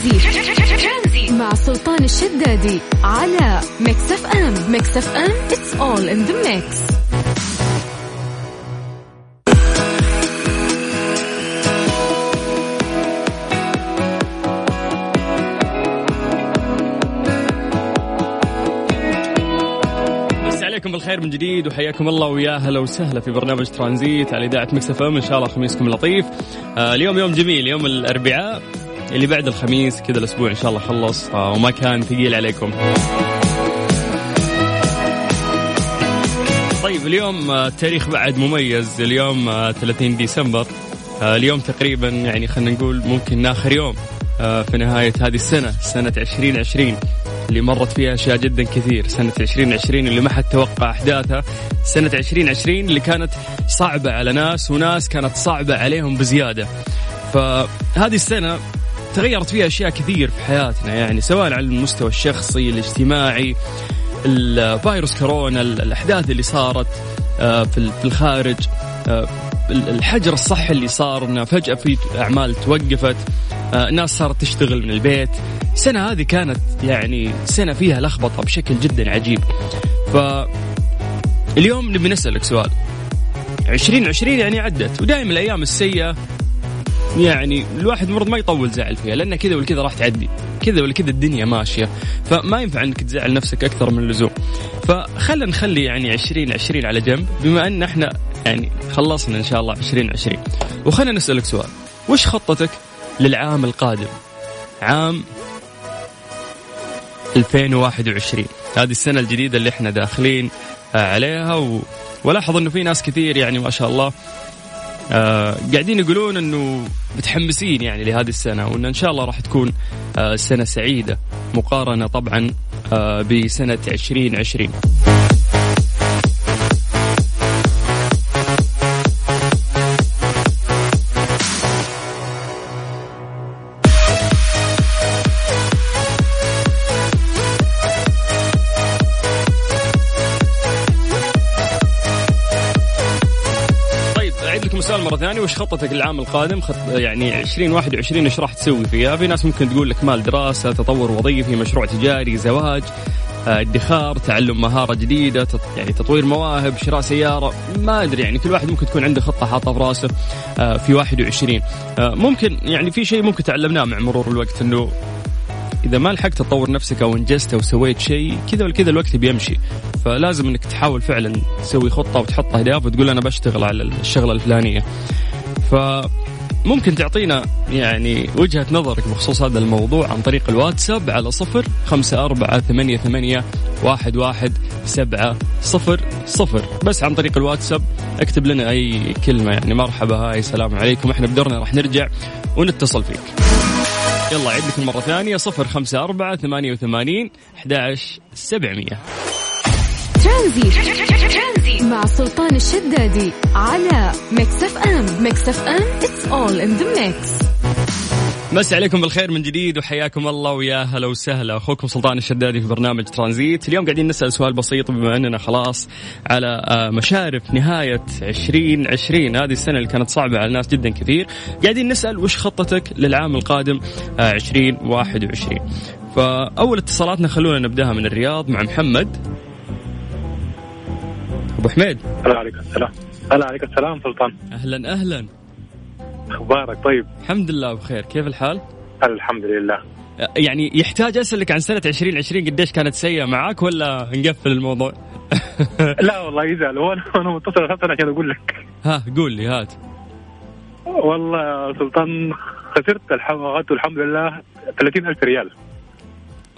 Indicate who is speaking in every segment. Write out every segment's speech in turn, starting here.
Speaker 1: ترانزي. مع سلطان الشدادي على Mix FM، Mix FM all in the mix.
Speaker 2: مسي عليكم بالخير من جديد وحياكم الله ويا هلا وسهلا في برنامج ترانزيت على إذاعة Mix FM إن شاء الله خميسكم لطيف. آه اليوم يوم جميل يوم الأربعاء. اللي بعد الخميس كذا الأسبوع إن شاء الله خلص آه وما كان ثقيل عليكم. طيب اليوم آه، تاريخ بعد مميز. اليوم آه، 30 ديسمبر آه، اليوم تقريبا يعني خلينا نقول ممكن آخر يوم آه، في نهاية هذه السنة سنة 2020 اللي مرت فيها أشياء جدا كثير. سنة 2020 اللي ما حد توقع أحداثها. سنة 2020 اللي كانت صعبة على ناس وناس كانت صعبة عليهم بزيادة. فهذه السنة تغيرت فيها أشياء كثير في حياتنا يعني سواء على المستوى الشخصي الاجتماعي الفيروس كورونا الأحداث اللي صارت آه، في الخارج آه، الحجر الصحي اللي صار انه فجأة في أعمال توقفت آه، ناس صارت تشتغل من البيت. السنة هذه كانت يعني سنة فيها لخبطة بشكل جدا عجيب. ف اليوم نبي نسألك سؤال. 2020 يعني عدت ودائما الأيام السيئة يعني الواحد مرض ما يطول زعل فيها لأن كذا ولا كذا راح تعدي. كذا ولا كذا الدنيا ماشية. فما ينفع أنك تزعل نفسك أكثر من اللزوم. فخلنا نخلي يعني 2020 على جنب بما أن إحنا يعني خلصنا إن شاء الله 2020 وخلنا نسألك سؤال. وش خطتك للعام القادم؟ عام 2021 هذه السنة الجديدة اللي إحنا داخلين عليها و... ولاحظ إنه في ناس كثير يعني ما شاء الله آه قاعدين يقولون إنه متحمسين يعني لهذه السنة وإن إن شاء الله راح تكون آه سنة سعيدة مقارنة طبعا آه بسنة 2020 مرة ثانية وش خطتك للعام القادم خط يعني 2021 إيش راح تسوي فيها؟ في ناس ممكن تقول لك مال دراسة، تطور وظيفي، مشروع تجاري، زواج، آه، ادخار، تعلم مهارة جديدة، تط- يعني تطوير مواهب، شراء سيارة، ما أدري يعني كل واحد ممكن تكون عنده خطة حاطها في راسه آه، في 21 آه، ممكن يعني في شيء ممكن تعلمناه مع مرور الوقت إنه إذا ما لحقت تطور نفسك أو إنجزت أو سويت شيء كذا ولا كذا الوقت بيمشي. فلازم إنك تحاول فعلا تسوي خطة وتحط اهداف وتقول أنا بشتغل على الشغلة الفلانية. فممكن تعطينا يعني وجهة نظرك بخصوص هذا الموضوع عن طريق الواتساب على صفر خمسة أربعة ثمانية, ثمانية واحد, واحد سبعة صفر صفر. بس عن طريق الواتساب اكتب لنا أي كلمة يعني مرحبا هاي سلام عليكم إحنا بدورنا راح نرجع ونتصل فيك. يلا عيد لكم مرة ثانية صفر خمسة أربعة ثمانية وثمانين أحد سبعمية.
Speaker 1: ترانزي. مع سلطان الشدادي على Mix FM. Mix FM it's all in the mix.
Speaker 2: مسي عليكم بالخير من جديد وحياكم الله ويا هلا وسهلا. أخوكم سلطان الشدادي في برنامج ترانزيت. اليوم قاعدين نسأل سؤال بسيط بما أننا خلاص على آه، مشارف نهاية 2020 هذه السنة اللي كانت صعبة على الناس جدا كثير. قاعدين نسأل وش خطتك للعام القادم آه، 2021 فأول اتصالاتنا خلونا نبدأها من الرياض مع محمد. أبو حميد.
Speaker 3: هلا عليك السلام هلا عليك السلام سلطان.
Speaker 2: أهلا أهلا.
Speaker 3: أخبارك؟ طيب.
Speaker 2: الحمد لله بخير. كيف الحال؟
Speaker 3: الحمد لله.
Speaker 2: يعني يحتاج أسألك عن سنة 2020 قديش كانت سيئة معك ولا نقفل الموضوع؟
Speaker 3: لا والله يزعل. وأنا أنا متصل أساسا عشان أقول لك.
Speaker 2: ها قول لي هات.
Speaker 3: والله سلطان خسرت الحلقات والحمد لله 30000 ريال.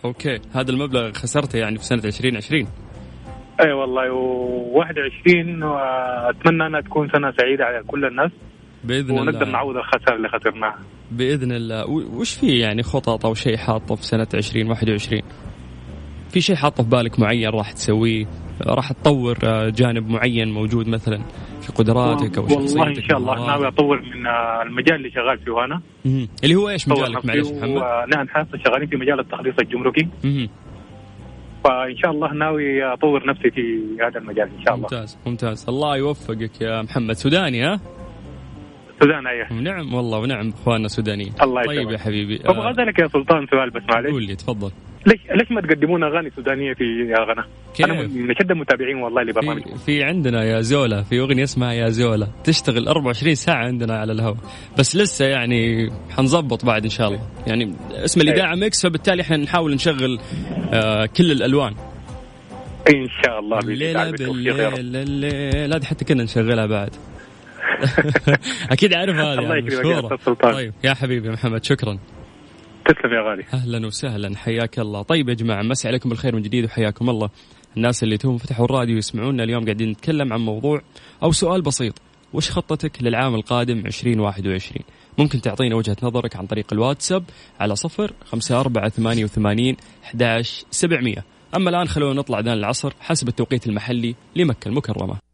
Speaker 2: أوكي. هذا المبلغ خسرته يعني في سنة 2020
Speaker 3: اي والله و21 وأتمنى أنها تكون سنة سعيدة على كل الناس.
Speaker 2: بإذن
Speaker 3: ونقدر
Speaker 2: الله
Speaker 3: نعوض الخسارة اللي خسرناها.
Speaker 2: بإذن الله. وش في يعني خطط أو شيء حاطه في سنة 2021 في شيء حاطه في بالك معين راح تسويه؟ راح تطور آه، جانب معين موجود مثلا في قدراتك أو
Speaker 3: والله
Speaker 2: شخصيتك؟
Speaker 3: ان شاء الله؟ ناوي أطور من آه، المجال اللي شغال فيه أنا.
Speaker 2: مهم. اللي هو
Speaker 3: إيش
Speaker 2: مجالك؟ معلش محمد؟
Speaker 3: و- نعم إحنا شغالين في مجال التخليص الجمركي.
Speaker 2: مهم.
Speaker 3: فإن شاء الله ناوي أطور نفسي في هذا المجال إن شاء الله.
Speaker 2: ممتاز ممتاز. الله يوفقك يا محمد. سوداني ها؟
Speaker 3: السودان أيوه.
Speaker 2: ونعم والله ونعم إخواننا السودانيين.
Speaker 3: الله
Speaker 2: طيب
Speaker 3: يسلمك.
Speaker 2: يا حبيبي آه،
Speaker 3: اسالك يا سلطان سؤال بس معلش.
Speaker 2: قول لي تفضل.
Speaker 3: ليش ليش ما تقدمون أغاني سودانية في غنى؟ أنا من اشد المتابعين والله لبرنامج
Speaker 2: في, في عندنا يا زولا في أغنية اسمها يا زولا تشتغل 24 ساعة عندنا على الهواء. بس لسه يعني حنظبط بعد إن شاء الله. يعني اسم الاذاعه ميكس فبالتالي إحنا نحاول نشغل آه كل الألوان.
Speaker 3: إن شاء الله. رب.
Speaker 2: بالليل الليل. هذه حتى كنا نشغلها بعد. أكيد عارف هذه
Speaker 3: الله
Speaker 2: يعني
Speaker 3: يكرمك سلطان.
Speaker 2: طيب يا حبيبي محمد شكرا.
Speaker 3: تسلم يا غالي.
Speaker 2: أهلا وسهلا حياك الله. طيب يا جماعة مسي عليكم بالخير من جديد وحياكم الله. الناس اللي توهم فتحوا الراديو يسمعونا اليوم قاعدين نتكلم عن موضوع أو سؤال بسيط. وش خطتك للعام القادم 2021 ممكن تعطينا وجهة نظرك عن طريق الواتساب على صفر خمسة أربعة ثمانية وثمانين أما الآن خلونا نطلع أذان العصر حسب التوقيت المحلي لمكة المكرمة.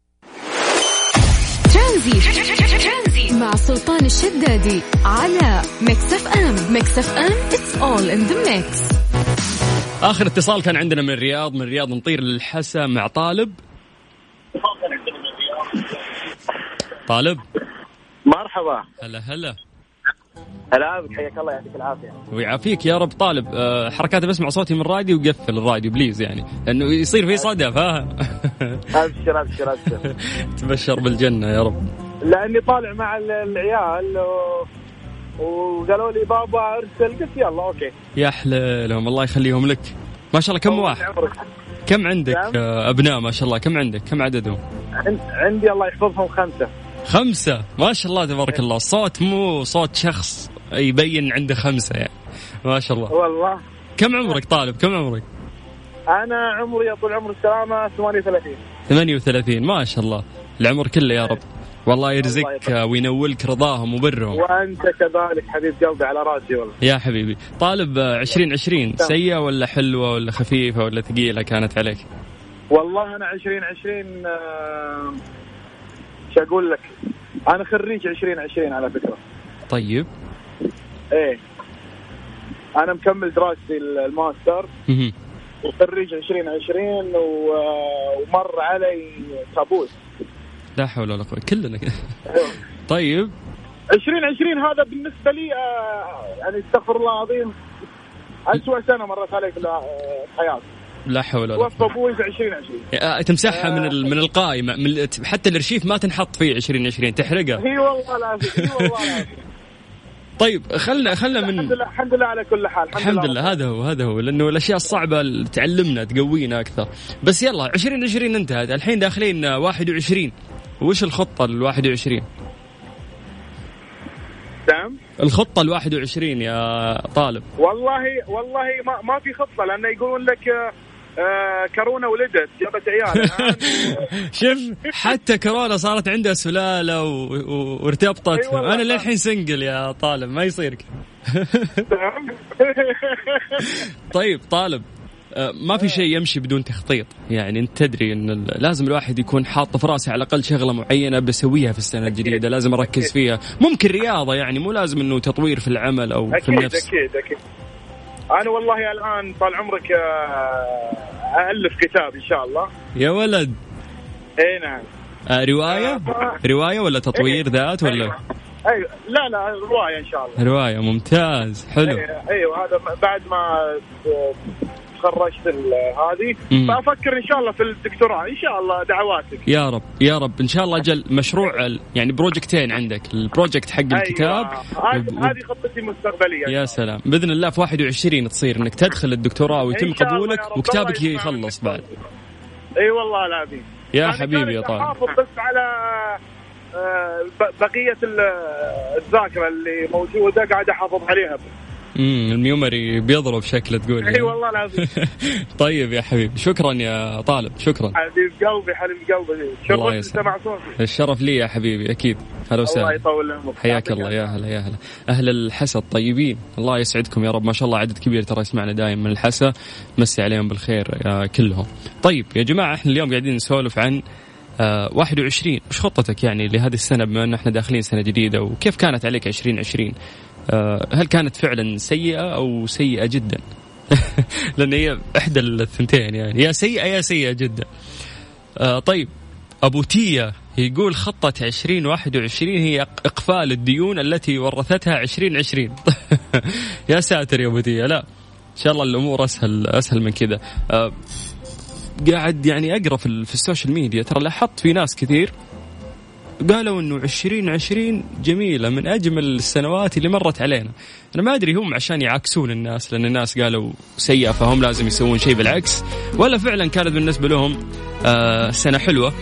Speaker 1: ترانزي مع سلطان الشدادي على Mix FM، Mix FM it's all in the mix.
Speaker 2: آخر اتصال كان عندنا من الرياض من الرياض نطير للحسا مع طالب. طالب.
Speaker 4: مرحبا.
Speaker 2: هلا هلا.
Speaker 4: هلا بك حياك الله يعطيك العافية.
Speaker 2: ويعافيك يا رب طالب. أه حركات بسمع صوتي من الراديو وقفل الراديو please يعني لأنه يصير في صدى فاهم
Speaker 4: أبشر أبشر أبشر.
Speaker 2: تبشر بالجنة يا رب.
Speaker 4: لأني طالع مع ال- العيال و... وقالوا لي بابا أرسل قلت يلا okay.
Speaker 2: يا حليلهم الله يخليهم لك. ما شاء الله كم واحد؟
Speaker 4: عمرك.
Speaker 2: كم عندك
Speaker 4: نعم.
Speaker 2: آه، أبناء ما شاء الله كم عندك؟ كم عددهم؟
Speaker 4: عن- عندي الله يحفظهم خمسة.
Speaker 2: خمسة. ما شاء الله تبارك الله. الصوت مو صوت شخص يبين عنده خمسة يعني. ما شاء الله.
Speaker 4: والله.
Speaker 2: كم عمرك طالب؟ كم عمرك؟
Speaker 4: أنا عمري يا طول عمر السلامة 38
Speaker 2: 38 ما شاء الله. العمر كله يا رب. والله يرزقك وينولك رضاهم وبرهم.
Speaker 4: وأنت كذلك حبيب قلبي على رأسي والله.
Speaker 2: يا حبيبي. طالب آه، 2020 سيئة ولا حلوة ولا خفيفة ولا ثقيلة كانت عليك؟
Speaker 4: والله أنا 2020 آه، شو أقول لك أنا خريج 2020 على فكرة.
Speaker 2: طيب.
Speaker 4: إيه. أنا مكمل دراستي الماستر. وخريج 2020 و... ومر علي كابوس
Speaker 2: لا حول ولا قوة كلنا. كده. طيب.
Speaker 4: 2020 هذا بالنسبة لي آه، يعني استغفر الله العظيم أسوأ سنة مرت علي في آه، الحياة.
Speaker 2: لا حول ولا
Speaker 4: أبوي في 2020
Speaker 2: آه، تمسحها من ال- من القائمة من حتى الارشيف ما تنحط فيه 2020 تحرقها
Speaker 4: اي والله العظيم اي والله العظيم.
Speaker 2: طيب خلنا خلنا
Speaker 4: الحمد لله الحمد لله على كل حال
Speaker 2: الحمد لله هذا هو هذا هو لأنه الأشياء الصعبة تعلمنا تقوينا أكثر. بس يلا 2020 انتهت. الحين داخلين 21 وش الخطة ال 21
Speaker 4: نعم.
Speaker 2: الخطة ال 21 يا طالب.
Speaker 4: والله والله ما ما في خطة لأنه يقولون لك آه، كورونا ولدت جابت عيال.
Speaker 2: شوف حتى كورونا صارت عندها سلالة و... و... وارتبطت.
Speaker 4: أي والله.
Speaker 2: أنا للحين سنجل يا طالب ما يصير.
Speaker 4: نعم.
Speaker 2: طيب طالب آه، ما في شيء يمشي بدون تخطيط. يعني أنت تدري إن لازم الواحد يكون حاط في راسه على الأقل شغلة معينة بسويها في السنة الجديدة لازم أركز فيها. ممكن رياضة يعني مو لازم إنه تطوير في العمل أو في النفس.
Speaker 4: أكيد أكيد. أنا والله الآن طال عمرك آه، الف كتاب إن شاء الله
Speaker 2: يا ولد
Speaker 4: إي نعم
Speaker 2: آه رواية
Speaker 4: آه.
Speaker 2: رواية ولا تطوير
Speaker 4: إيه.
Speaker 2: ذات ولا
Speaker 4: أيوه أيوة. لا لا رواية إن شاء الله
Speaker 2: رواية ممتاز حلو.
Speaker 4: أيوه هذا بعد ما تخرجت هذه. فأفكر إن شاء الله في الدكتوراه. إن شاء الله دعواتك.
Speaker 2: يا رب يا رب. إن شاء الله أجل مشروع يعني project ين عندك. ال project حق الكتاب.
Speaker 4: أيوة. هذه
Speaker 2: و-
Speaker 4: هذه خطتي المستقبلية.
Speaker 2: يا سلام. بإذن الله في 21 تصير إنك تدخل الدكتوراه ويتم قبولك. وكتابك يخلص. بعد.
Speaker 4: إي والله العظيم.
Speaker 2: يا حبيبي يا طارق.
Speaker 4: احافظ بس على آه، بقية ال- الذاكرة اللي موجودة قاعد أحافظ عليها.
Speaker 2: امم الميومري بيضرب شكله تقول.
Speaker 4: إي والله العظيم.
Speaker 2: طيب يا حبيبي شكرا يا طالب شكرا.
Speaker 4: حبيب قلبي حبيب قلبي.
Speaker 2: الله يسلمك.
Speaker 4: سمع صوتي.
Speaker 2: الشرف لي يا حبيبي أكيد. هلا
Speaker 4: الله
Speaker 2: وسهلا
Speaker 4: يطول عمرك
Speaker 2: حياك الله يا هلا يا هلا. أهل الحسا الطيبين الله يسعدكم يا رب. ما شاء الله عدد كبير ترى يسمعنا دايم من الحسا مسي عليهم بالخير يا كلهم. طيب يا جماعة إحنا اليوم قاعدين نسولف عن آه 21 وش خطتك يعني لهذه السنة بما إن إحنا داخلين سنة جديدة وكيف كانت عليك 2020 آه هل كانت فعلا سيئة أو سيئة جدا؟ لأن هي إحدى الثنتين يعني. يا سيئة يا سيئة جدا. آه طيب. أبو تيا يقول خطة 2021 هي إقفال الديون التي ورثتها 2020 يا ساتر يا أبو تيا لا إن شاء الله الأمور أسهل أسهل من كذا. أه قاعد يعني في, في ال social media. ترى لاحظت في ناس كثير قالوا إنه 2020 جميلة من أجمل السنوات اللي مرت علينا. أنا ما أدري هم عشان يعكسون الناس لأن الناس قالوا سيئة فهم لازم يسوون شيء بالعكس. ولا فعلا كانت بالنسبة لهم آه سنة حلوة.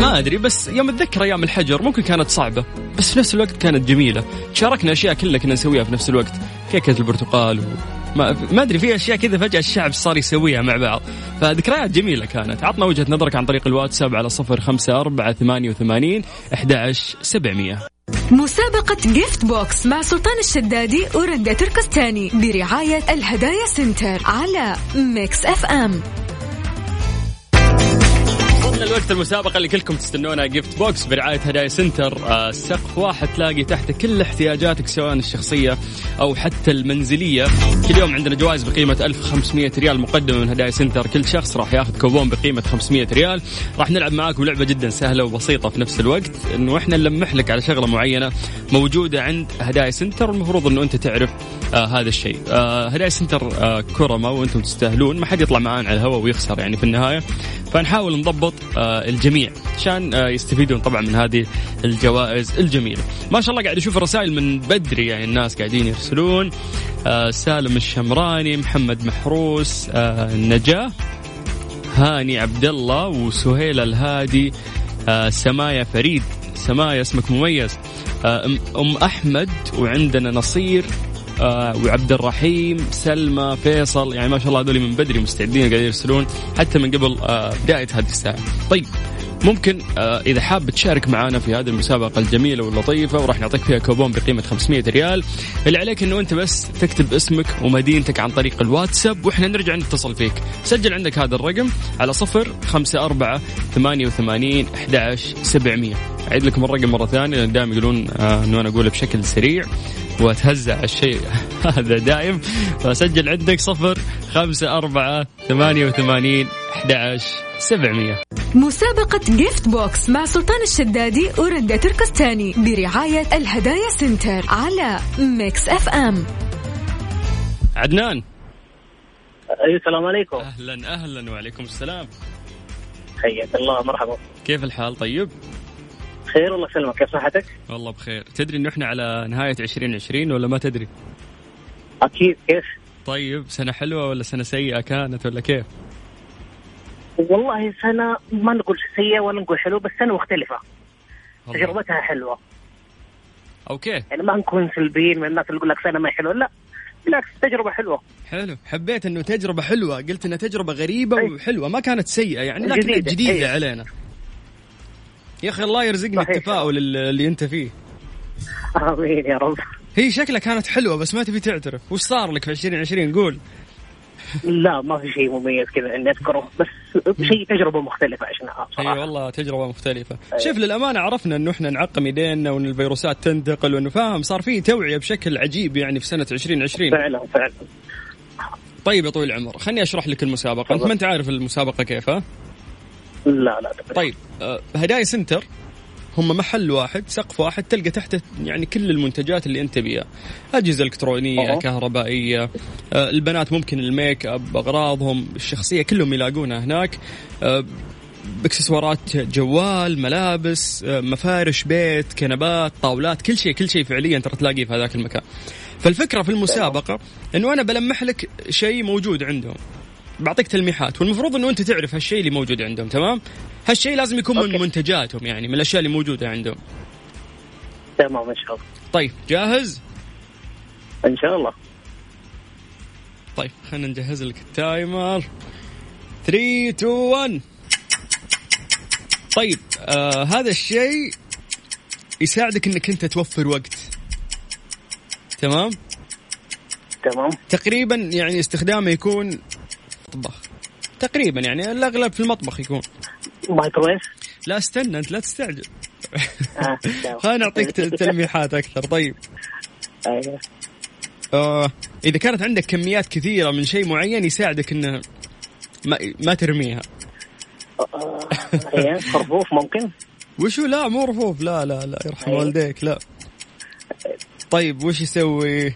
Speaker 2: ما أدري بس يوم اتذكر أيام الحجر ممكن كانت صعبة بس في نفس الوقت كانت جميلة. شاركنا أشياء كلها كنا نسويها في نفس الوقت كيكة البرتقال و... ما أدري في أشياء كذا فجأة الشعب صار يسويها مع بعض. فذكريات جميلة كانت. عطنا وجهة نظرك عن طريق الواتساب على صفر خمسة أربعة ثمانية وثمانين أحد سبعمية.
Speaker 1: مسابقة Gift Box مع سلطان الشدادي ورندا تركستاني برعاية الهدايا Center على Mix FM
Speaker 2: وصلنا الوقت المسابقة اللي كلكم تستنونها. Gift Box برعاية هدايا Center. آه، سقف واحد تلاقي تحت كل احتياجاتك سواء الشخصية أو حتى المنزلية. كل يوم عندنا جوائز بقيمة 1500 ريال مقدمة من هدايا Center. كل شخص راح ياخذ كوبون بقيمة 500 ريال. راح نلعب معاكم لعبة جدا سهلة وبسيطة في نفس الوقت. إنه إحنا نلمح لك على شغلة معينة موجودة عند هدايا Center. المفروض إنه أنت تعرف آه هذا الشيء. آه هدايا Center آه كرماء وأنتم تستاهلون. ما حد يطلع معانا على الهواء ويخسر يعني في النهاية. فنحاول نضبط الجميع عشان آه يستفيدون طبعا من هذه الجوائز الجميلة. ما شاء الله قاعد أشوف الرسائل من بدري يعني الناس قاعدين يرسلون. آه سالم الشمراني محمد محروس آه نجاة هاني عبد الله وسهيل الهادي آه سمايا فريد سمايا اسمك مميز. آه أم أحمد وعندنا نصير. آه وعبد الرحيم سلمى فيصل يعني ما شاء الله هذول من بدري مستعدين قاعدين يرسلون حتى من قبل آه بداية هذه الساعة. طيب ممكن آه إذا حاب تشارك معنا في هذه المسابقة الجميلة واللطيفة وراح نعطيك فيها كوبون بقيمة 500 ريال. اللي عليك إنه أنت بس تكتب اسمك ومدينتك عن طريق الواتساب وإحنا نرجع نتصل فيك. سجل عندك هذا الرقم على صفر خمسة أربعة ثمانية وثمانين أحد سبعمية. أعيد لكم الرقم مرة ثانية لأن دائما يقولون آه أنه أنا أقوله بشكل سريع. واتهزع الشيء. هذا دائم. فسجل عندك صفر خمسة أربعة ثمانية وثمانين أحد سبعمية.
Speaker 1: مسابقة Gift Box مع سلطان الشدادي ورندا تركستاني برعاية الهدايا Center على Mix F M
Speaker 2: عدنان.
Speaker 5: السلام عليكم.
Speaker 2: أهلا أهلا وعليكم السلام.
Speaker 5: حياك الله مرحبا.
Speaker 2: كيف الحال؟ طيب؟
Speaker 5: خير الله يسلمك كيف صحتك؟
Speaker 2: والله بخير تدري إنه إحنا على نهاية 2020 ولا ما تدري؟
Speaker 5: أكيد كيف؟
Speaker 2: طيب سنة حلوة ولا سنة سيئة كانت ولا كيف؟
Speaker 5: والله سنة ما نقول سيئة ولا نقول حلوة بس سنة مختلفة. تجربتها حلوة
Speaker 2: أوكي
Speaker 5: يعني ما نكون سلبيين من الناس اللي يقول لك سنة ما حلوة لا بالعكس تجربة حلوة
Speaker 2: حلو حبيت إنه تجربة حلوة قلت إنها تجربة غريبة
Speaker 5: أي.
Speaker 2: وحلوة ما كانت سيئة يعني لكنها
Speaker 5: جديدة.
Speaker 2: جديدة. علينا يا أخي الله يرزقنا
Speaker 5: صحيح.
Speaker 2: التفاؤل اللي أنت فيه.
Speaker 5: آمين يا رب.
Speaker 2: هي شكلها كانت حلوة بس ما تبي تعترف. وش صار لك في 2020 قول.
Speaker 5: لا ما في شيء مميز كذا إني أذكره بس شيء تجربة مختلفة عشناها
Speaker 2: إي
Speaker 5: صراحة
Speaker 2: والله تجربة مختلفة. شوف للأمانة عرفنا إنه إحنا نعقم إيدينا وإن الفيروسات تنتقل وإنه فاهم صار في توعية بشكل عجيب يعني في سنة 2020
Speaker 5: فعلا فعلا.
Speaker 2: طيب يا طويل العمر خليني أشرح لك المسابقة. أنت ما أنت عارف المسابقة كيف ها؟
Speaker 5: لا لا.
Speaker 2: طيب آه، هدايا Center هم محل واحد سقف واحد تلقى تحته يعني كل المنتجات اللي أنت بيها أجهزة إلكترونية
Speaker 5: أوه.
Speaker 2: كهربائية آه، البنات ممكن الميك أب أغراضهم الشخصية كلهم يلاقونها هناك آه، باكسسوارات جوال ملابس آه، مفارش بيت كنبات طاولات كل شيء كل شيء فعليا ترى تلاقيه في هذاك المكان فالفكرة في المسابقة إنه أنا بلمح لك شيء موجود عندهم بعطيك تلميحات. والمفروض إنه أنت تعرف هالشيء اللي موجود عندهم تمام؟ هالشيء لازم يكون من
Speaker 5: okay.
Speaker 2: منتجاتهم يعني من الأشياء اللي موجودة عندهم.
Speaker 5: تمام إن شاء الله.
Speaker 2: طيب جاهز؟
Speaker 5: إن شاء الله.
Speaker 2: طيب خلينا نجهز لك ال timer. 3 2 1 طيب آه هذا الشيء يساعدك إنك أنت توفر وقت. تمام؟
Speaker 5: تمام.
Speaker 2: تقريبا يعني استخدامه يكون المطبخ. تقريبا يعني الأغلب في المطبخ يكون.
Speaker 5: مايكرويف؟
Speaker 2: لا استنى أنت لا تستعجل.
Speaker 5: آه،.
Speaker 2: خليني أعطيك تل- تلميحات أكثر. طيب.
Speaker 5: أيوه.
Speaker 2: آه إذا كانت عندك كميات كثيرة من شيء معين يساعدك إنه ما, ما ترميها.
Speaker 5: إيه، خرفوف ممكن؟
Speaker 2: وشو؟ لا مو رفوف. لا لا لا يرحم والديك. لا. طيب وش يسوي؟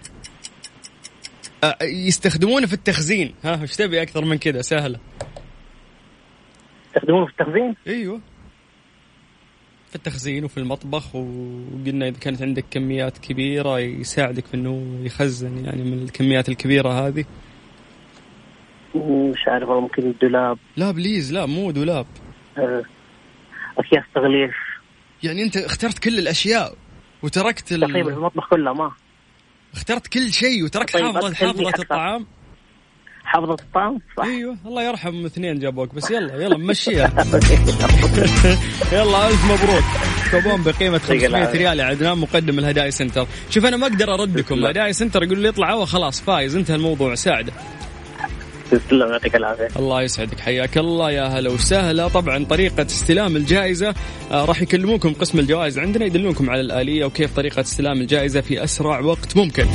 Speaker 2: يستخدمونه في التخزين. ها وش تبي أكثر من كذا سهلة.
Speaker 5: يستخدمونه في التخزين؟
Speaker 2: أيوه. في التخزين وفي المطبخ وقلنا إذا كانت عندك كميات كبيرة يساعدك في إنه يخزن يعني من الكميات الكبيرة هذه.
Speaker 5: مش عارف والله ممكن الدولاب
Speaker 2: لا بليز لا مو دولاب.
Speaker 5: اكياس تغليف
Speaker 2: يعني أنت اخترت كل الأشياء وتركت
Speaker 5: تقريبا
Speaker 2: ال...
Speaker 5: المطبخ كله ما.
Speaker 2: اخترت كل شيء وتركت
Speaker 5: طيب،
Speaker 2: حافظه
Speaker 5: حافظة.
Speaker 2: الطعام.
Speaker 5: حافظة الطعام صح.
Speaker 2: أيوه الله يرحم اثنين جابوك بس يلا يلا مشيها. يلا ألف مبروك. كوبون بقيمة 500 ريال يا عدنان مقدم الهدايا Center. شوف أنا ما أقدر اردكم هدايا Center يقول لي اطلع خلاص فايز انتهى الموضوع ساعدة.
Speaker 5: تسلم يعطيك العافية.
Speaker 2: الله يسعدك حياك الله يا هلا وسهلا. طبعا طريقة استلام الجائزة آه راح يكلموكم قسم الجوائز عندنا يدلونكم على الآلية وكيف طريقة استلام الجائزة في أسرع وقت ممكن.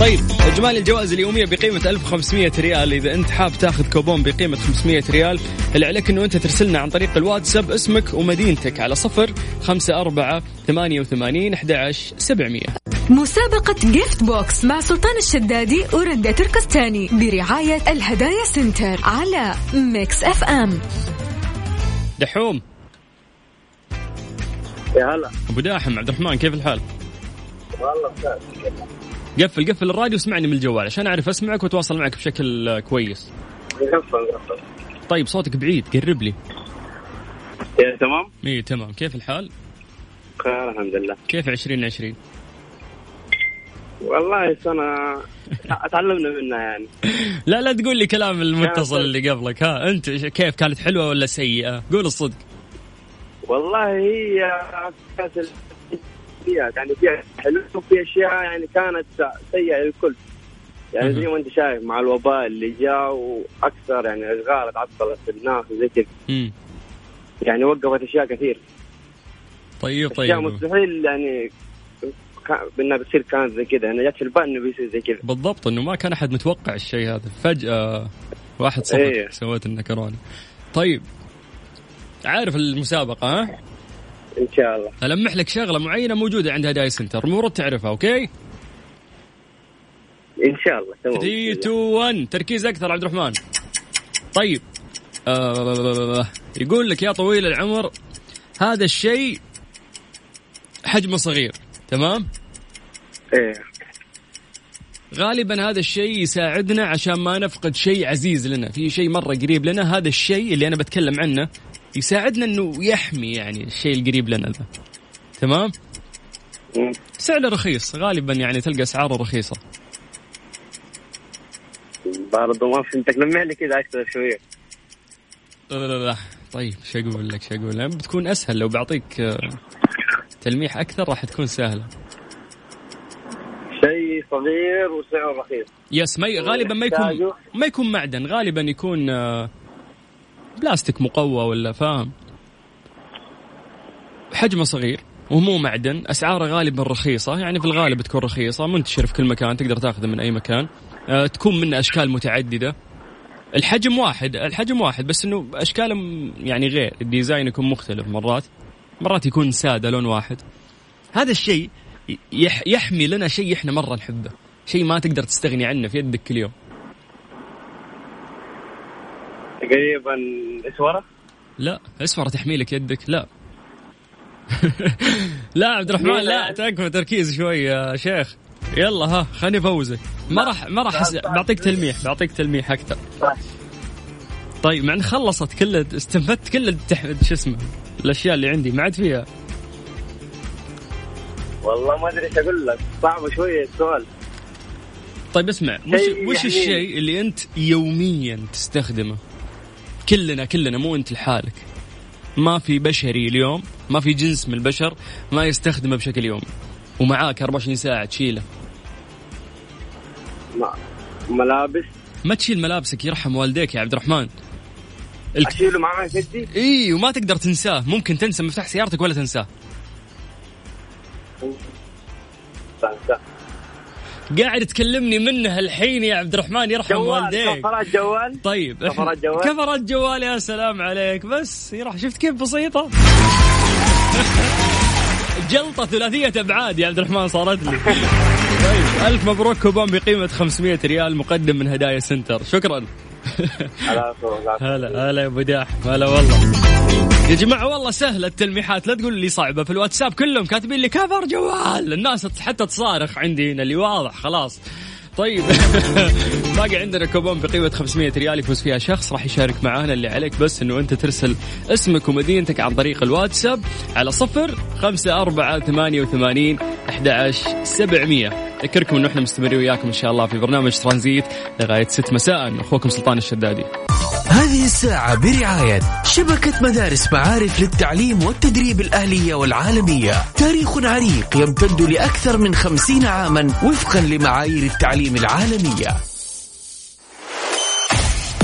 Speaker 2: طيب إجمالي الجوائز اليومية بقيمة 1500 ريال. إذا أنت حاب تاخذ كوبون بقيمة 500 ريال اللي عليك أنه أنت ترسلنا عن طريق الواتساب اسمك ومدينتك على صفر خمسة أربعة ثمانية وثمانين أحد عشر سبعمية.
Speaker 1: مسابقة Gift Box مع سلطان الشدادي ورندا تركستاني برعاية الهدايا Center على Mix FM
Speaker 2: دحوم
Speaker 4: يا هلا
Speaker 2: أبو داحم عبد الرحمن كيف الحال؟
Speaker 4: والله بخير.
Speaker 2: قفل قفل الراديو واسمعني من الجوال عشان أعرف أسمعك وأتواصل معك بشكل كويس.
Speaker 4: قفل قفل.
Speaker 2: طيب صوتك بعيد قرب لي.
Speaker 4: يا تمام
Speaker 2: اي تمام كيف الحال؟
Speaker 4: بخير الحمد لله
Speaker 2: كيف 2020
Speaker 4: والله سنة تعلمنا منها يعني.
Speaker 2: لا لا تقول لي كلام المتصل اللي قبلك. ها أنت كيف كانت حلوة ولا سيئة؟ قول الصدق.
Speaker 4: والله هي كانت فيها يعني فيها حلو وفي أشياء يعني كانت سيئة للكل. يعني زي ما أنت شايف مع الوباء اللي جاء وأكثر يعني أشغال تعطلت الناس وزي كذا. يعني وقفت أشياء كثير.
Speaker 2: طيب
Speaker 4: أشياء
Speaker 2: طيب
Speaker 4: مستحيل يعني كان- انها بتصير كانت زي كذا أنا جات في البال إنه بيصير زي كذا.
Speaker 2: بالضبط إنه ما كان أحد متوقع الشيء هذا. فجأة واحد صفر
Speaker 4: إيه.
Speaker 2: سويت كورونا. طيب عارف المسابقة ها؟
Speaker 4: إن شاء الله.
Speaker 2: ألمح لك شغلة معينة موجودة عند هدايا Center. المفروض تعرفها okay؟
Speaker 4: إن شاء الله. تمام.
Speaker 2: 3 2 1 تركيز أكثر عبد الرحمن. طيب آه يقول لك يا طويل العمر هذا الشيء حجمه صغير. تمام؟
Speaker 4: إيه.
Speaker 2: غالبا هذا الشيء يساعدنا عشان ما نفقد شيء عزيز لنا. في شيء مرة قريب لنا هذا الشيء اللي أنا بتكلم عنه يساعدنا إنه يحمي يعني الشيء القريب لنا ذا تمام. سعره رخيص غالبا يعني تلقى أسعاره رخيصة.
Speaker 4: برضه ما فهمتك لي كذا أكثر شوية.
Speaker 2: لا لا لا. طيب شو أقول لك شو أقول لك؟ بتكون أسهل لو بعطيك آه، تلميح أكثر راح تكون سهلة.
Speaker 4: شيء صغير وسعره رخيص.
Speaker 2: يس ما غالبا ما يكون. ما يكون معدن غالبا يكون آه، بلاستيك مقوى ولا فاهم؟ حجمه صغير ومو معدن أسعاره غالبا رخيصة يعني في الغالب تكون رخيصة منتشر في كل مكان تقدر تاخذه من أي مكان. آه، تكون منه أشكال متعددة. الحجم واحد الحجم واحد بس إنه أشكاله يعني غير الديزاين يكون مختلف مرات. مرات يكون ساده لون واحد. هذا الشيء يح يحمي لنا شيء إحنا مرة نحبه. شيء ما تقدر تستغني عنه في يدك كل يوم
Speaker 4: تقريبا إسورة؟
Speaker 2: لا اسمر تحمي لك يدك لا. لا عبد الرحمن لا تكفى تركيز شوي يا شيخ. يلا ها خليني افوزك ما راح ما راح بعطيك تلميح بعطيك تلميح أكثر. طيب. مع إن خلصت كل استنفدت كل. شو اسمه؟ الأشياء اللي عندي ما عاد فيها.
Speaker 4: والله ما أدري إيش أقول لك. صعبه شوية السؤال.
Speaker 2: طيب اسمع وش وش
Speaker 4: يعني-
Speaker 2: الشيء اللي أنت يوميا تستخدمه؟ كلنا كلنا مو أنت لحالك. ما في بشري اليوم ما في جنس من البشر ما يستخدمه بشكل يومي ومعاك 24 ساعة تشيله.
Speaker 4: ما ملابس.
Speaker 2: ما تشيل ملابسك يرحم والديك يا عبد الرحمن. الك...
Speaker 4: اشيله معاه جدي
Speaker 2: اي وما تقدر تنساه. ممكن تنسى مفتاح سيارتك ولا تنساه. قاعد تكلمني منها الحين يا عبد الرحمن يرحم والديك.
Speaker 4: كفرات جوال؟
Speaker 2: طيب.
Speaker 4: كفرات جوال؟
Speaker 2: كفرات جوال يا سلام عليك. بس يروح شفت كيف بسيطة؟ جلطة ثلاثية أبعاد يا عبد الرحمن صارت لي. طيب ألف مبروك كوبون بقيمة 500 ريال مقدم من هدايا Center. شكرا. هلا هلا يا أبو داح. هلا والله. يا جماعة والله سهلة التلميحات. لا تقول لي صعبة في الواتساب كلهم كاتبين لي كفر جوال. الناس حتى تصارخ عندي هنا اللي واضح خلاص. طيب. باقي عندنا كوبون بقيمة 500 ريال يفوز فيها شخص راح يشارك معانا اللي عليك بس إنه أنت ترسل اسمك ومدينتك عن طريق الواتساب على صفر خمسة أربعة ثمانية وثمانين أحد سبعمية. أذكركم إنه إحنا مستمرين وياكم إن شاء الله في برنامج ترانزيت لغاية 6 مساء. أخوكم سلطان الشدادي.
Speaker 6: هذه الساعة برعاية شبكة مدارس معارف للتعليم والتدريب الأهلية والعالمية. تاريخ عريق يمتد لأكثر من خمسين عاما وفقا لمعايير التعليم العالمية.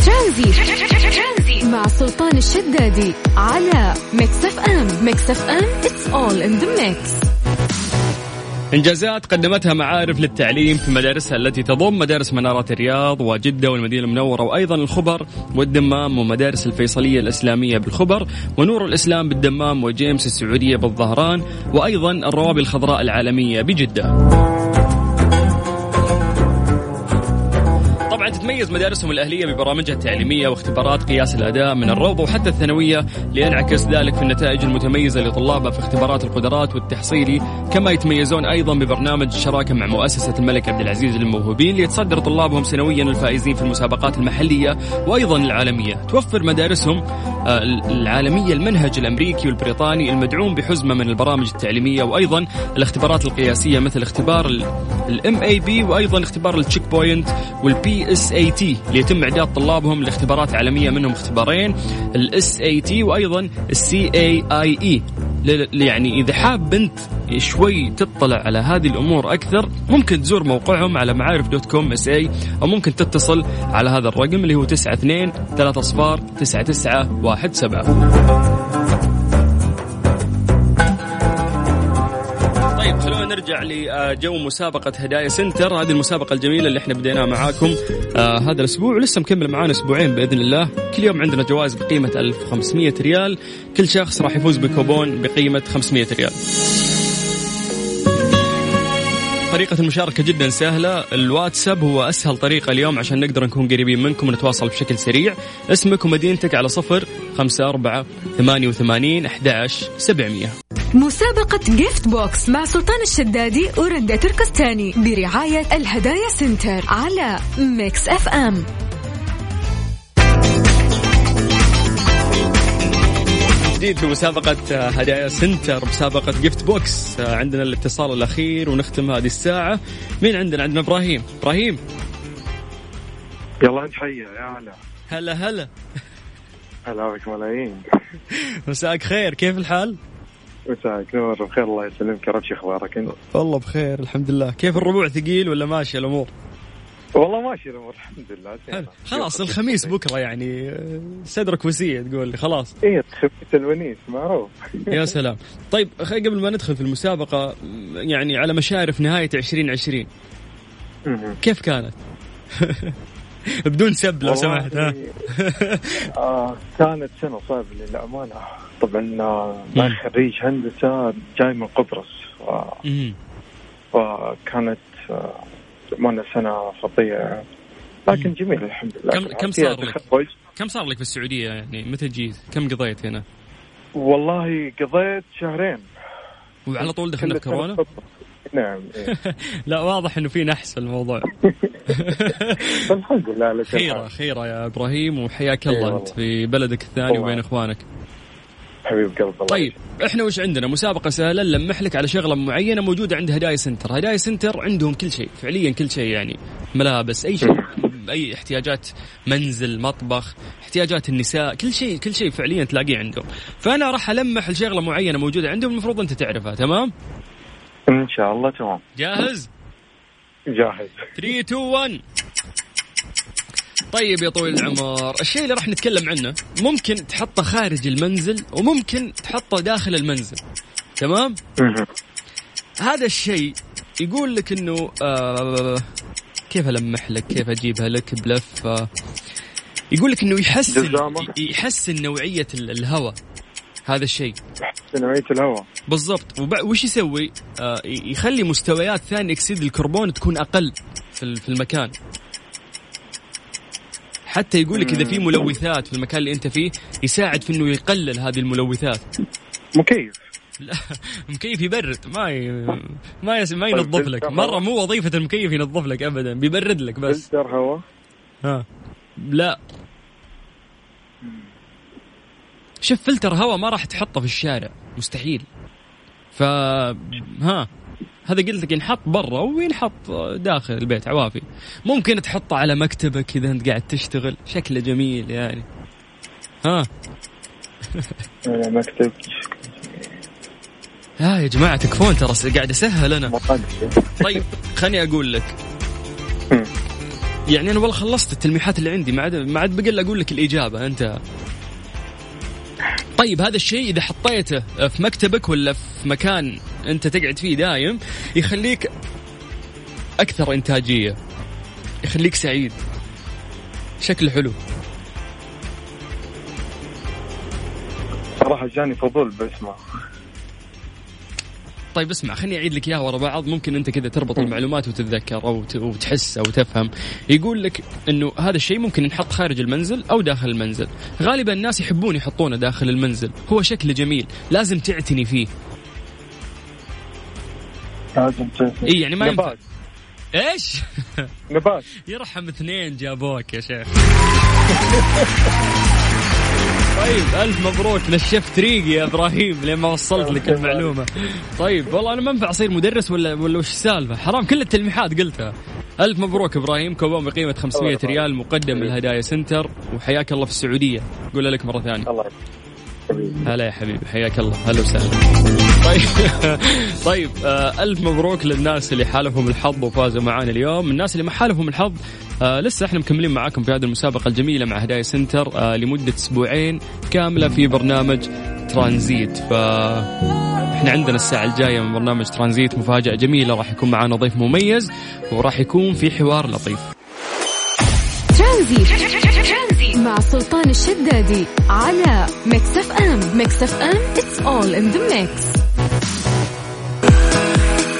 Speaker 1: ترانزيت مع سلطان الشدادي على ميكس اف ام. ميكس اف ام it's all in the mix.
Speaker 2: إنجازات قدمتها معارف للتعليم في مدارسها التي تضم مدارس منارة الرياض وجدة والمدينة المنورة وأيضا الخبر والدمام ومدارس الفيصلية الإسلامية بالخبر ونور الإسلام بالدمام وجيمس السعودية بالظهران وأيضا الروابي الخضراء العالمية بجدة. تتميز مدارسهم الأهلية ببرامجها التعليمية واختبارات قياس الأداء من الروضة وحتى الثانوية لينعكس ذلك في النتائج المتميزة لطلابها في اختبارات القدرات والتحصيلي كما يتميزون أيضا ببرنامج الشراكة مع مؤسسة الملك عبد العزيز للموهوبين ليتصدر طلابهم سنويا الفائزين في المسابقات المحلية وأيضا العالمية. توفر مدارسهم العالمية المنهج الأمريكي والبريطاني المدعوم بحزمة من البرامج التعليمية وأيضا الاختبارات القياسية مثل اختبار ال MAP وأيضا اختبار ال checkpoint وال PSAT ليتم إعداد طلابهم لاختبارات عالمية منهم اختبارين ال SAT وأيضا ال CAIE يعني إذا حاب انت شوي تطلع على هذه الأمور أكثر ممكن تزور موقعهم على معارف dot com SA أو ممكن تتصل على هذا الرقم اللي هو 92 3 اصفار 99 نرجع لجو مسابقة هدايا سنتر. هذه المسابقة الجميلة اللي إحنا بديناها معاكم. آه هذا الأسبوع ولسه مكمل معانا أسبوعين بإذن الله. كل يوم عندنا جوائز بقيمة 1500 ريال. كل شخص راح يفوز بكوبون بقيمة 500 ريال. طريقة المشاركة جدا سهلة. الواتساب هو أسهل طريقة اليوم عشان نقدر نكون قريبين منكم ونتواصل بشكل سريع. اسمك ومدينتك على صفر خمسة أربعة ثمانية وثمانين أحداش سبعمية.
Speaker 1: مسابقة جيفت بوكس مع سلطان الشدادي ورندا تركستاني برعاية الهدايا سنتر على ميكس اف ام
Speaker 2: جديد في مسابقة هدايا سنتر مسابقة جيفت بوكس عندنا الاتصال الأخير ونختم هذه الساعة. مين عندنا؟ عندنا إبراهيم. إبراهيم.
Speaker 3: يلا نحيي يا هلا.
Speaker 2: هلا هلا.
Speaker 3: هلا بك ملايين
Speaker 2: مساك خير كيف الحال؟
Speaker 3: مساك. نور بخير الله يسلمك. يا رب شو أخبارك أنت؟
Speaker 2: والله بخير الحمد لله. كيف الربوع؟ ثقيل ولا ماشي الأمور؟
Speaker 3: والله ماشي الأمور الحمد لله.
Speaker 2: خلاص الخميس بكرة يعني صدرك وسيع تقول لي خلاص.
Speaker 3: إيه خميس الونيس معروف.
Speaker 2: يا سلام. طيب قبل ما ندخل في المسابقة يعني على مشارف نهاية 2020 كيف كانت؟ بدون سب لو سمحت ها.
Speaker 3: آه كانت سنة صعبة للأمانة. طبعا آه، أنا خريج هندسة جاي من قبرص و... وكانت آه سنة خطيه لكن جميل الحمد لله.
Speaker 2: كم كم صار لك؟ كم صار لك في السعودية؟ يعني متى جيت؟ كم قضيت هنا؟
Speaker 3: والله قضيت شهرين.
Speaker 2: وعلى طول دخلنا في كورونا؟
Speaker 3: نعم إيه.
Speaker 2: لا واضح إنه في نحس في الموضوع.
Speaker 3: الحمد لله
Speaker 2: خيرة خيرة يا إبراهيم وحياك الله أيوة أنت في بلدك الثاني وبين إخوانك.
Speaker 3: حبيب قلب الله
Speaker 2: طيب إحنا وش عندنا؟ مسابقة سهلة نلمح لك على شغلة معينة موجودة عند هدايا سنتر. هدايا سنتر عندهم كل شيء فعليا كل شيء يعني. ملابس أي شيء أي احتياجات منزل مطبخ احتياجات النساء كل شيء كل شيء فعليا تلاقيه عندهم. فأنا راح ألمح لشغلة معينة موجودة عندهم المفروض أنت تعرفها تمام؟
Speaker 3: إن شاء الله تمام.
Speaker 2: جاهز؟
Speaker 3: جاهز.
Speaker 2: 3 2 1 طيب يا طويل العمر الشيء اللي راح نتكلم عنه ممكن تحطه خارج المنزل وممكن تحطه داخل المنزل. تمام؟ هذا الشيء يقول لك إنه آه كيف ألمح لك؟ كيف أجيبها لك؟ بلف آه يقول لك إنه يحسن. يحسن نوعية ال- الهواء. هذا الشيء.
Speaker 3: نوعية الهواء.
Speaker 2: بالضبط. وش يسوي؟ آه يخلي مستويات ثاني أكسيد الكربون تكون أقل في في المكان. حتى يقول لك إذا في ملوثات في المكان اللي أنت فيه يساعد في إنه يقلل هذه الملوثات.
Speaker 3: مكيف.
Speaker 2: لا مكيف يبرد. ما ي... ما يس... ما ينظف
Speaker 3: طيب،
Speaker 2: لك.
Speaker 3: فلتر مرة؟
Speaker 2: مو وظيفة المكيف ينظف لك ابدا بيبرد لك بس.
Speaker 3: فلتر هواء.
Speaker 2: ها. لا. شوف فلتر هواء ما راح تحطه في الشارع. مستحيل. ف ها هذا قلت لك ينحط برا وينحط داخل البيت عوافي. ممكن تحطه على مكتبك إذا أنت قاعد تشتغل. شكله جميل يعني. ها؟
Speaker 3: آه، مكتب.
Speaker 2: ها يا جماعة تكفون ترى قاعد أسهل
Speaker 3: أنا.
Speaker 2: طيب خليني أقول لك. يعني أنا والله خلصت التلميحات اللي عندي ما عاد ما عاد بقى أقول لك الإجابة أنت. طيب هذا الشيء إذا حطيته في مكتبك ولا في مكان أنت تقعد فيه دايم يخليك أكثر إنتاجية يخليك سعيد. شكله حلو.
Speaker 3: صراحة جاني فضول بأسمه.
Speaker 2: طيب اسمع خليني أعيد لك إياها ورا بعض. ممكن أنت كذا تربط المعلومات وتتذكر أو وتحس أو تفهم. يقول لك إنه هذا الشيء ممكن ينحط خارج المنزل أو داخل المنزل. غالبا الناس يحبون يحطونه داخل المنزل. هو شكله جميل لازم تعتني فيه.
Speaker 3: لازم تعرف.
Speaker 2: إي يعني ما ينفع. إيش؟
Speaker 3: نبات.
Speaker 2: يرحم اثنين جابوك يا شيخ. طيب ألف مبروك نشفت ريقي يا إبراهيم لين ما وصلت لك المعلومة. طيب والله أنا ما ينفع أصير مدرس ولا ولا وش السالفة؟ حرام كل التلميحات قلتها. ألف مبروك إبراهيم كوبون بقيمة 500 ريال مقدم من الهدايا سنتر وحياك الله في السعودية. قول لك مرة ثانية.
Speaker 3: الله يحفظك.
Speaker 2: هلا يا حبيبي حياك الله. هلا وسهلا. طيب طيب آه ألف مبروك للناس اللي حالفهم الحظ وفازوا معانا اليوم. الناس اللي ما حالفهم الحظ آه لسه إحنا مكملين معاكم في هذه المسابقة الجميلة مع هدايا سنتر آه لمدة أسبوعين كاملة في برنامج ترانزيت. ف إحنا عندنا الساعة الجاية من برنامج ترانزيت مفاجأة جميلة راح يكون معنا ضيف مميز وراح يكون في حوار لطيف.
Speaker 1: ترانزيت مع سلطان الشدادي على ميكس اف ام ميكس اف ام it's all in the mix.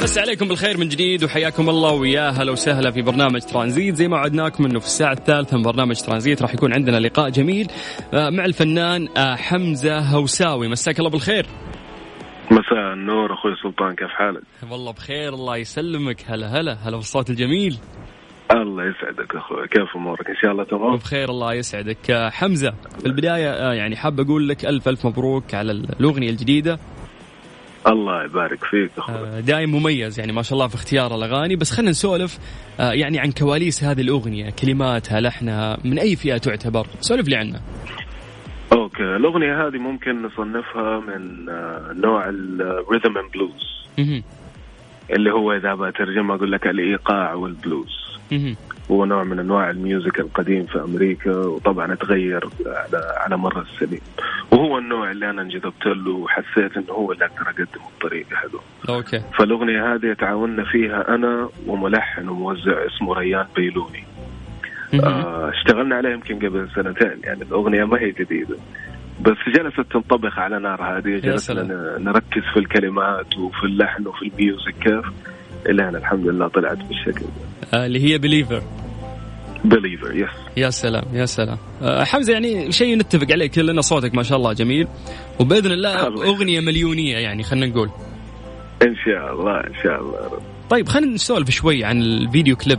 Speaker 2: بس عليكم بالخير من جديد وحياكم الله ويا هلا وسهلا في برنامج ترانزيت. زي ما وعدناكم إنه في الساعة الثالثة من برنامج ترانزيت راح يكون عندنا لقاء جميل آه، مع الفنان آه، حمزة هوساوي. مساك الله بالخير.
Speaker 7: مساء النور أخوي سلطان كيف حالك؟
Speaker 2: والله بخير الله يسلمك. هلا هلا هلا بالصوت الجميل.
Speaker 7: الله يسعدك أخوي كيف أمورك؟ إن شاء الله تمام؟
Speaker 2: وبخير الله يسعدك آه، حمزة في البداية آه، يعني حاب أقول لك ألف ألف مبروك على الأغنية الجديدة
Speaker 7: الله يبارك فيك أخوي
Speaker 2: آه، دايم مميز يعني ما شاء الله في اختيار الأغاني بس خلينا نسولف يعني عن كواليس هذه الأغنية كلماتها لحنها من أي فئة تعتبر سولف لي عنها
Speaker 7: okay الأغنية هذه ممكن نصنفها من نوع ال rhythm and
Speaker 2: blues.
Speaker 7: اللي هو إذا بترجمها أقول لك الإيقاع والبلوز. هو نوع من أنواع ال music القديم في أمريكا وطبعا تغير على على مر السنين. وهو النوع اللي أنا انجذبت له وحسيت إنه هو اللي أقدر أقدمه بطريقة حلوة.
Speaker 2: okay.
Speaker 7: فالأغنية هذه تعاوننا فيها أنا وملحن وموزع اسمه ريان بيلوني. آه اشتغلنا عليها يمكن قبل سنتين يعني الأغنية ما هي جديدة. بس جلست تنطبخ على نار هاديه جلسنا نركز في الكلمات وفي اللحن وفي ال music كيف. إلى أن الحمد لله طلعت بالشكل.
Speaker 2: آه، اللي هي believer
Speaker 7: believer yes
Speaker 2: يا سلام يا سلام. آه، حمزة يعني شيء نتفق عليه كلنا صوتك ما شاء الله جميل. وبإذن الله أغنية مليونية يعني خلينا نقول.
Speaker 7: إن شاء الله إن شاء الله رب.
Speaker 2: طيب خلينا نسولف شوي عن الفيديو كليب.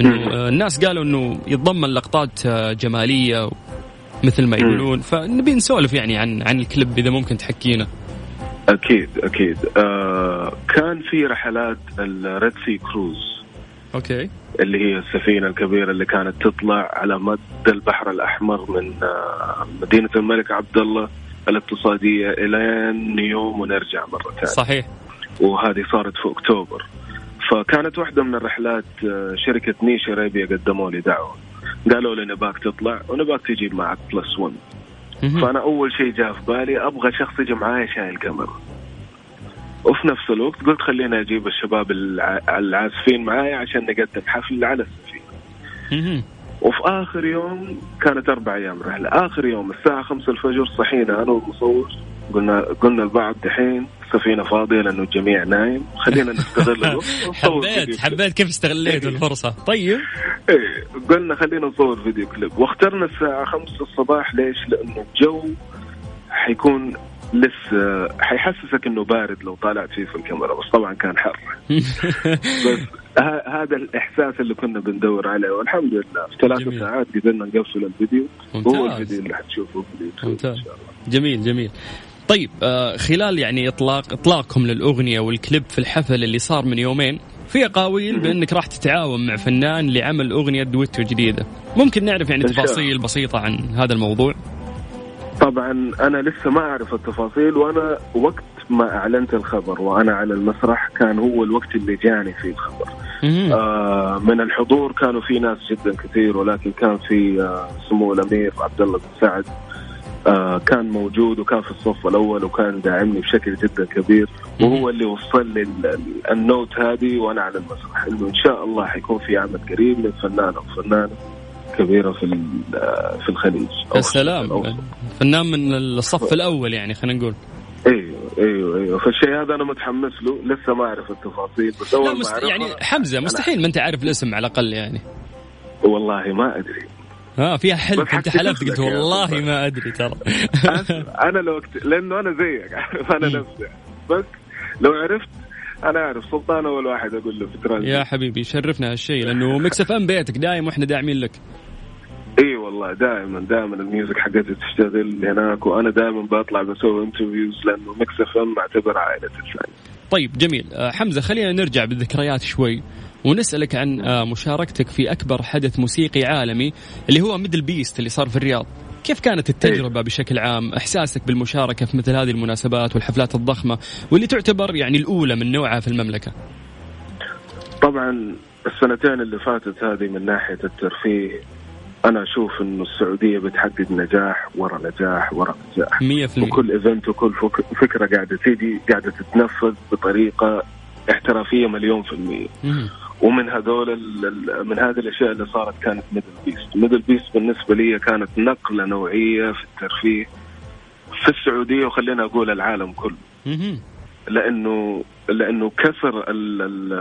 Speaker 7: إنه.
Speaker 2: آه، الناس قالوا إنه يتضمن لقطات جمالية مثل ما يقولون. فنبي نسولف يعني عن عن الكليب إذا ممكن تحكينا.
Speaker 7: أكيد أكيد. آه كان في رحلات ال Red Sea
Speaker 2: cruise okay.
Speaker 7: اللي هي السفينة الكبيرة اللي كانت تطلع على مد البحر الأحمر من آه، مدينة الملك عبد الله الاقتصادية إلى نيوم ونرجع مرة ثانية.
Speaker 2: صحيح.
Speaker 7: وهذه صارت في أكتوبر. فكانت واحدة من الرحلات آه، شركة نيش أرابيا قدموا لي دعوة. قالوا لي نباك تطلع ونباك تجيب معك plus 1
Speaker 2: مهم.
Speaker 7: فأنا أول شيء جاء في بالي أبغى شخص يجي معايا شايل كاميرا وفي نفس الوقت قلت خليني أجيب الشباب الع- العازفين معايا عشان نقدم حفل على
Speaker 2: السفينة.
Speaker 7: وفي آخر يوم كانت أربع أيام رحلة. آخر يوم الساعة خمسة الفجر صحينا أنا والمصور. قلنا قلنا لبعض دحين السفينة فاضية لأنه الجميع نايم. خلينا نستغل الوقت
Speaker 2: حبيت. حبيت كيف استغليت الفرصة. طيب.
Speaker 7: إيه. قلنا خلينا نصور فيديو كليب. واخترنا الساعة خمسة الصباح. ليش؟ لأنه الجو حيكون لسه حيحسسك إنه بارد لو طالعت فيه في الكاميرا بس طبعا كان حر بس هذا الإحساس اللي كنا بندور عليه والحمد لله في ثلاث. ساعات قدرنا نقفل الفيديو
Speaker 2: ممتاز.
Speaker 7: الفيديو اللي حتشوفه في اليوتيوب
Speaker 2: ممتاز.
Speaker 7: ان شاء الله
Speaker 2: جميل جميل طيب آه خلال يعني اطلاق اطلاقكم للأغنية والكليب في الحفل اللي صار من يومين في اقاويل بأنك راح تتعاون مع فنان لعمل أغنية دويتو جديدة ممكن نعرف يعني. تفاصيل بسيطة عن هذا الموضوع
Speaker 7: طبعا أنا لسه ما أعرف التفاصيل وأنا وقت ما أعلنت الخبر وأنا على المسرح كان هو الوقت اللي جاني فيه الخبر. آه من الحضور كانوا في ناس جدا كثير ولكن كان في آه سمو الأمير عبد الله بن سعد آه كان موجود وكان في الصف الأول وكان داعمني بشكل جدا كبير وهو اللي وصل لي ال- ال- النوت هذه وأنا على المسرح. إنه إن شاء الله حيكون في عمل قريب من فنان أو فنانه كبيرة في آه، في الخليج. أو
Speaker 2: فنان من الصف الأول يعني خلينا نقول.
Speaker 7: أيوه أيوه أيوه. فالشيء هذا أنا متحمس له لسه ما أعرف التفاصيل بس
Speaker 2: أول
Speaker 7: ما
Speaker 2: مست...
Speaker 7: أعرفها
Speaker 2: يعني حمزة مستحيل ما أنت عارف الاسم على الأقل يعني.
Speaker 7: والله ما أدري.
Speaker 2: ها فيها حلف
Speaker 7: أنت
Speaker 2: حلفت قلت والله. ما أدري ترى.
Speaker 7: أنا لو أكت... لأنه أنا زيك
Speaker 2: أنا.
Speaker 7: نفسي. بس لو عرفت أنا أعرف. سلطان أول واحد أقول له في
Speaker 2: يا حبيبي شرفنا هالشيء لأنه مكس إف إم بيتك دايم وإحنا داعمين لك.
Speaker 7: إي والله دائما دائما ال music حقتي تشتغل هناك وأنا دائما بطلع بسوي interviews لأنه مكس اف ام أعتبر عائلة الثاني
Speaker 2: طيب جميل آه، حمزة خلينا نرجع بالذكريات شوي ونسألك عن آه، مشاركتك في أكبر حدث موسيقي عالمي اللي هو ميدل بيست اللي صار في الرياض كيف كانت التجربة بشكل عام؟ إحساسك بالمشاركة في مثل هذه المناسبات والحفلات الضخمة واللي تعتبر يعني الأولى من نوعها في المملكة.
Speaker 7: طبعا السنتين اللي فاتت هذه من ناحية الترفيه أنا أشوف إنه السعودية بتحقق نجاح ورا نجاح ورا نجاح.
Speaker 2: 100%
Speaker 7: وكل event وكل فك- فكرة قاعدة تيجي قاعدة تتنفذ بطريقة احترافية مليون في المية.
Speaker 2: مم.
Speaker 7: ومن هذول من هذه الأشياء اللي صارت كانت MDLBEAST MDLBEAST بالنسبة لي كانت نقلة نوعية في الترفيه في السعودية وخلينا أقول العالم كله.
Speaker 2: مم.
Speaker 7: لأنه لأنه كسر ال- ال-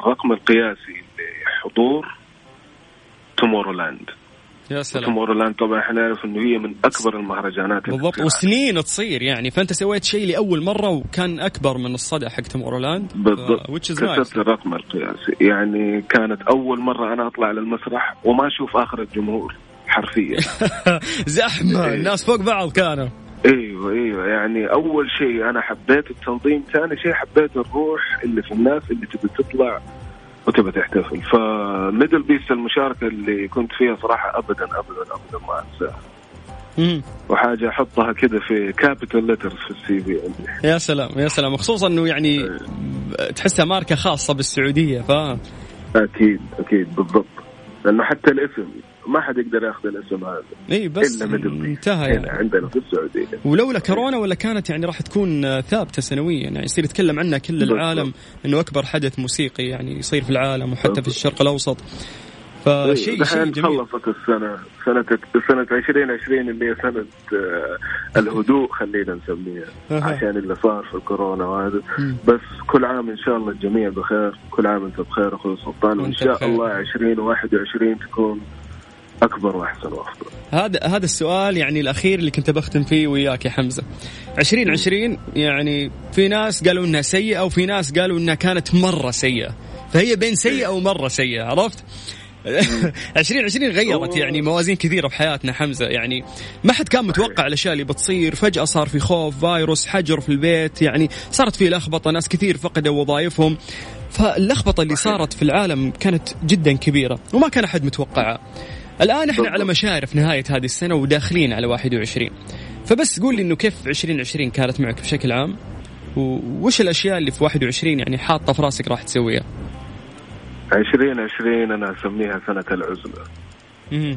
Speaker 7: الرقم القياسي لحضور Tomorrowland
Speaker 2: يا سلام.
Speaker 7: Tomorrowland طبعا إحنا نعرف إنه هي من أكبر المهرجانات
Speaker 2: بالضبط. وسنين تصير يعني. فأنت سويت شيء لأول مرة وكان أكبر من الصدى حق Tomorrowland
Speaker 7: بالضبط.
Speaker 2: is
Speaker 7: كسرت الرقم القياسي. يعني كانت أول مرة أنا أطلع للمسرح وما أشوف آخر الجمهور حرفيا.
Speaker 2: زحمة.
Speaker 7: إيه.
Speaker 2: الناس فوق بعض كانوا.
Speaker 7: إيوه إيوه. يعني أول شيء أنا حبيت التنظيم ثاني شيء حبيت الروح اللي في الناس اللي تبي تطلع وتبي تحتفل. ف MDLBEAST المشاركة اللي كنت فيها صراحة ابدا ابدا ابدا ما
Speaker 2: أنساها.
Speaker 7: وحاجة أحطها كده في capital letters في ال CV عندي.
Speaker 2: يا سلام يا سلام. خصوصا إنه يعني تحسها ماركة خاصة بالسعودية فاهم
Speaker 7: أكيد أكيد بالضبط. لأنه حتى الاسم ما حد يقدر ياخذ الاسم هذا
Speaker 2: إي بس
Speaker 7: بيست
Speaker 2: انتهى يعني
Speaker 7: عندنا في السعودية
Speaker 2: ولولا كورونا ولا كانت يعني راح تكون آه، ثابتة سنويا يعني يصير يتكلم عنها كل. العالم إنه أكبر حدث موسيقي يعني يصير في العالم وحتى في. الشرق الأوسط فشيء شيء جميل
Speaker 7: خلصت السنة سنة سنة 2020 اللي هي سنة آه، الهدوء خلينا نسميها. عشان اللي صار في الكورونا وهذا. بس كل عام إن شاء الله الجميع بخير كل عام انت بخير أخوي سلطان
Speaker 2: وإن
Speaker 7: شاء. الله 2021 تكون أكبر وأحسن وأفضل.
Speaker 2: هذا هذا السؤال يعني الأخير اللي كنت بختم فيه وياك يا حمزة. 2020 يعني في ناس قالوا إنها سيئة وفي ناس قالوا إنها كانت مرة سيئة. فهي بين سيئة ومره سيئة عرفت؟ 2020 غيرت يعني موازين كثيرة في حياتنا حمزة. يعني ما حد كان متوقع الأشياء اللي بتصير. فجأة صار في خوف فيروس حجر في البيت يعني صارت في لخبطة ناس كثير فقدوا وظائفهم. فاللخبطة اللي صارت في العالم كانت جدا كبيرة وما كان أحد متوقعها. الآن إحنا على مشارف نهاية هذه السنة وداخلين على 21 فبس قول لي إنه كيف 2020 كانت معك بشكل عام؟ وش الأشياء اللي في 21 يعني حاطة في راسك راح تسويها؟
Speaker 7: 2020 أنا أسميها سنة العزلة.
Speaker 2: مم.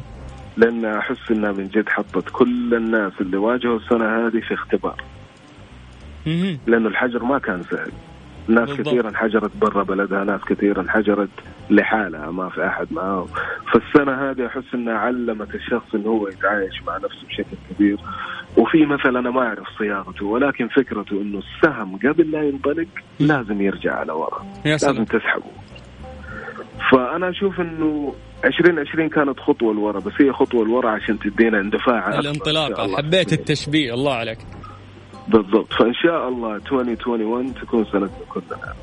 Speaker 7: لأن أحس إنها من جد حطت كل الناس اللي واجهوا السنة هذه في اختبار. لأنه الحجر ما كان سهل. ناس
Speaker 2: بالضبط.
Speaker 7: كثير انحجرت برا بلدها ناس كثير انحجرت لحالها ما في أحد معاه فالسنة هذه أحس إنها علمت الشخص إنه هو يتعايش مع نفسه بشكل كبير. وفي مثل أنا ما أعرف صياغته ولكن فكرته إنه السهم قبل لا ينطلق لازم يرجع على ورا لازم تسحبه. فأنا أشوف إنه 2020 كانت خطوة لورا بس هي خطوة لورا عشان تدينا اندفاع الانطلاقة.
Speaker 2: حبيت التشبيه الله عليك.
Speaker 7: بالضبط. فان شاء الله 2021 تكون سنتنا كلنا.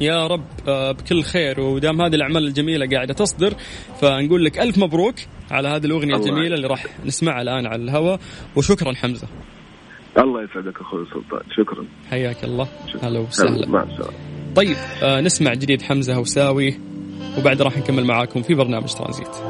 Speaker 2: يا رب آه، بكل خير. ودام هذه الأعمال الجميلة قاعدة تصدر فنقول لك ألف مبروك على هذه
Speaker 7: الأغنية
Speaker 2: الجميلة اللي راح نسمعها الآن على الهواء وشكرا حمزة.
Speaker 7: الله يسعدك أخوي سلطان. شكرا.
Speaker 2: حياك الله.
Speaker 7: شكرا.
Speaker 2: هلا
Speaker 7: هلا،
Speaker 2: وسهلا.
Speaker 7: مع السلامة.
Speaker 2: طيب آه نسمع جديد حمزة هوساوي وبعد راح نكمل معاكم في برنامج ترانزيت.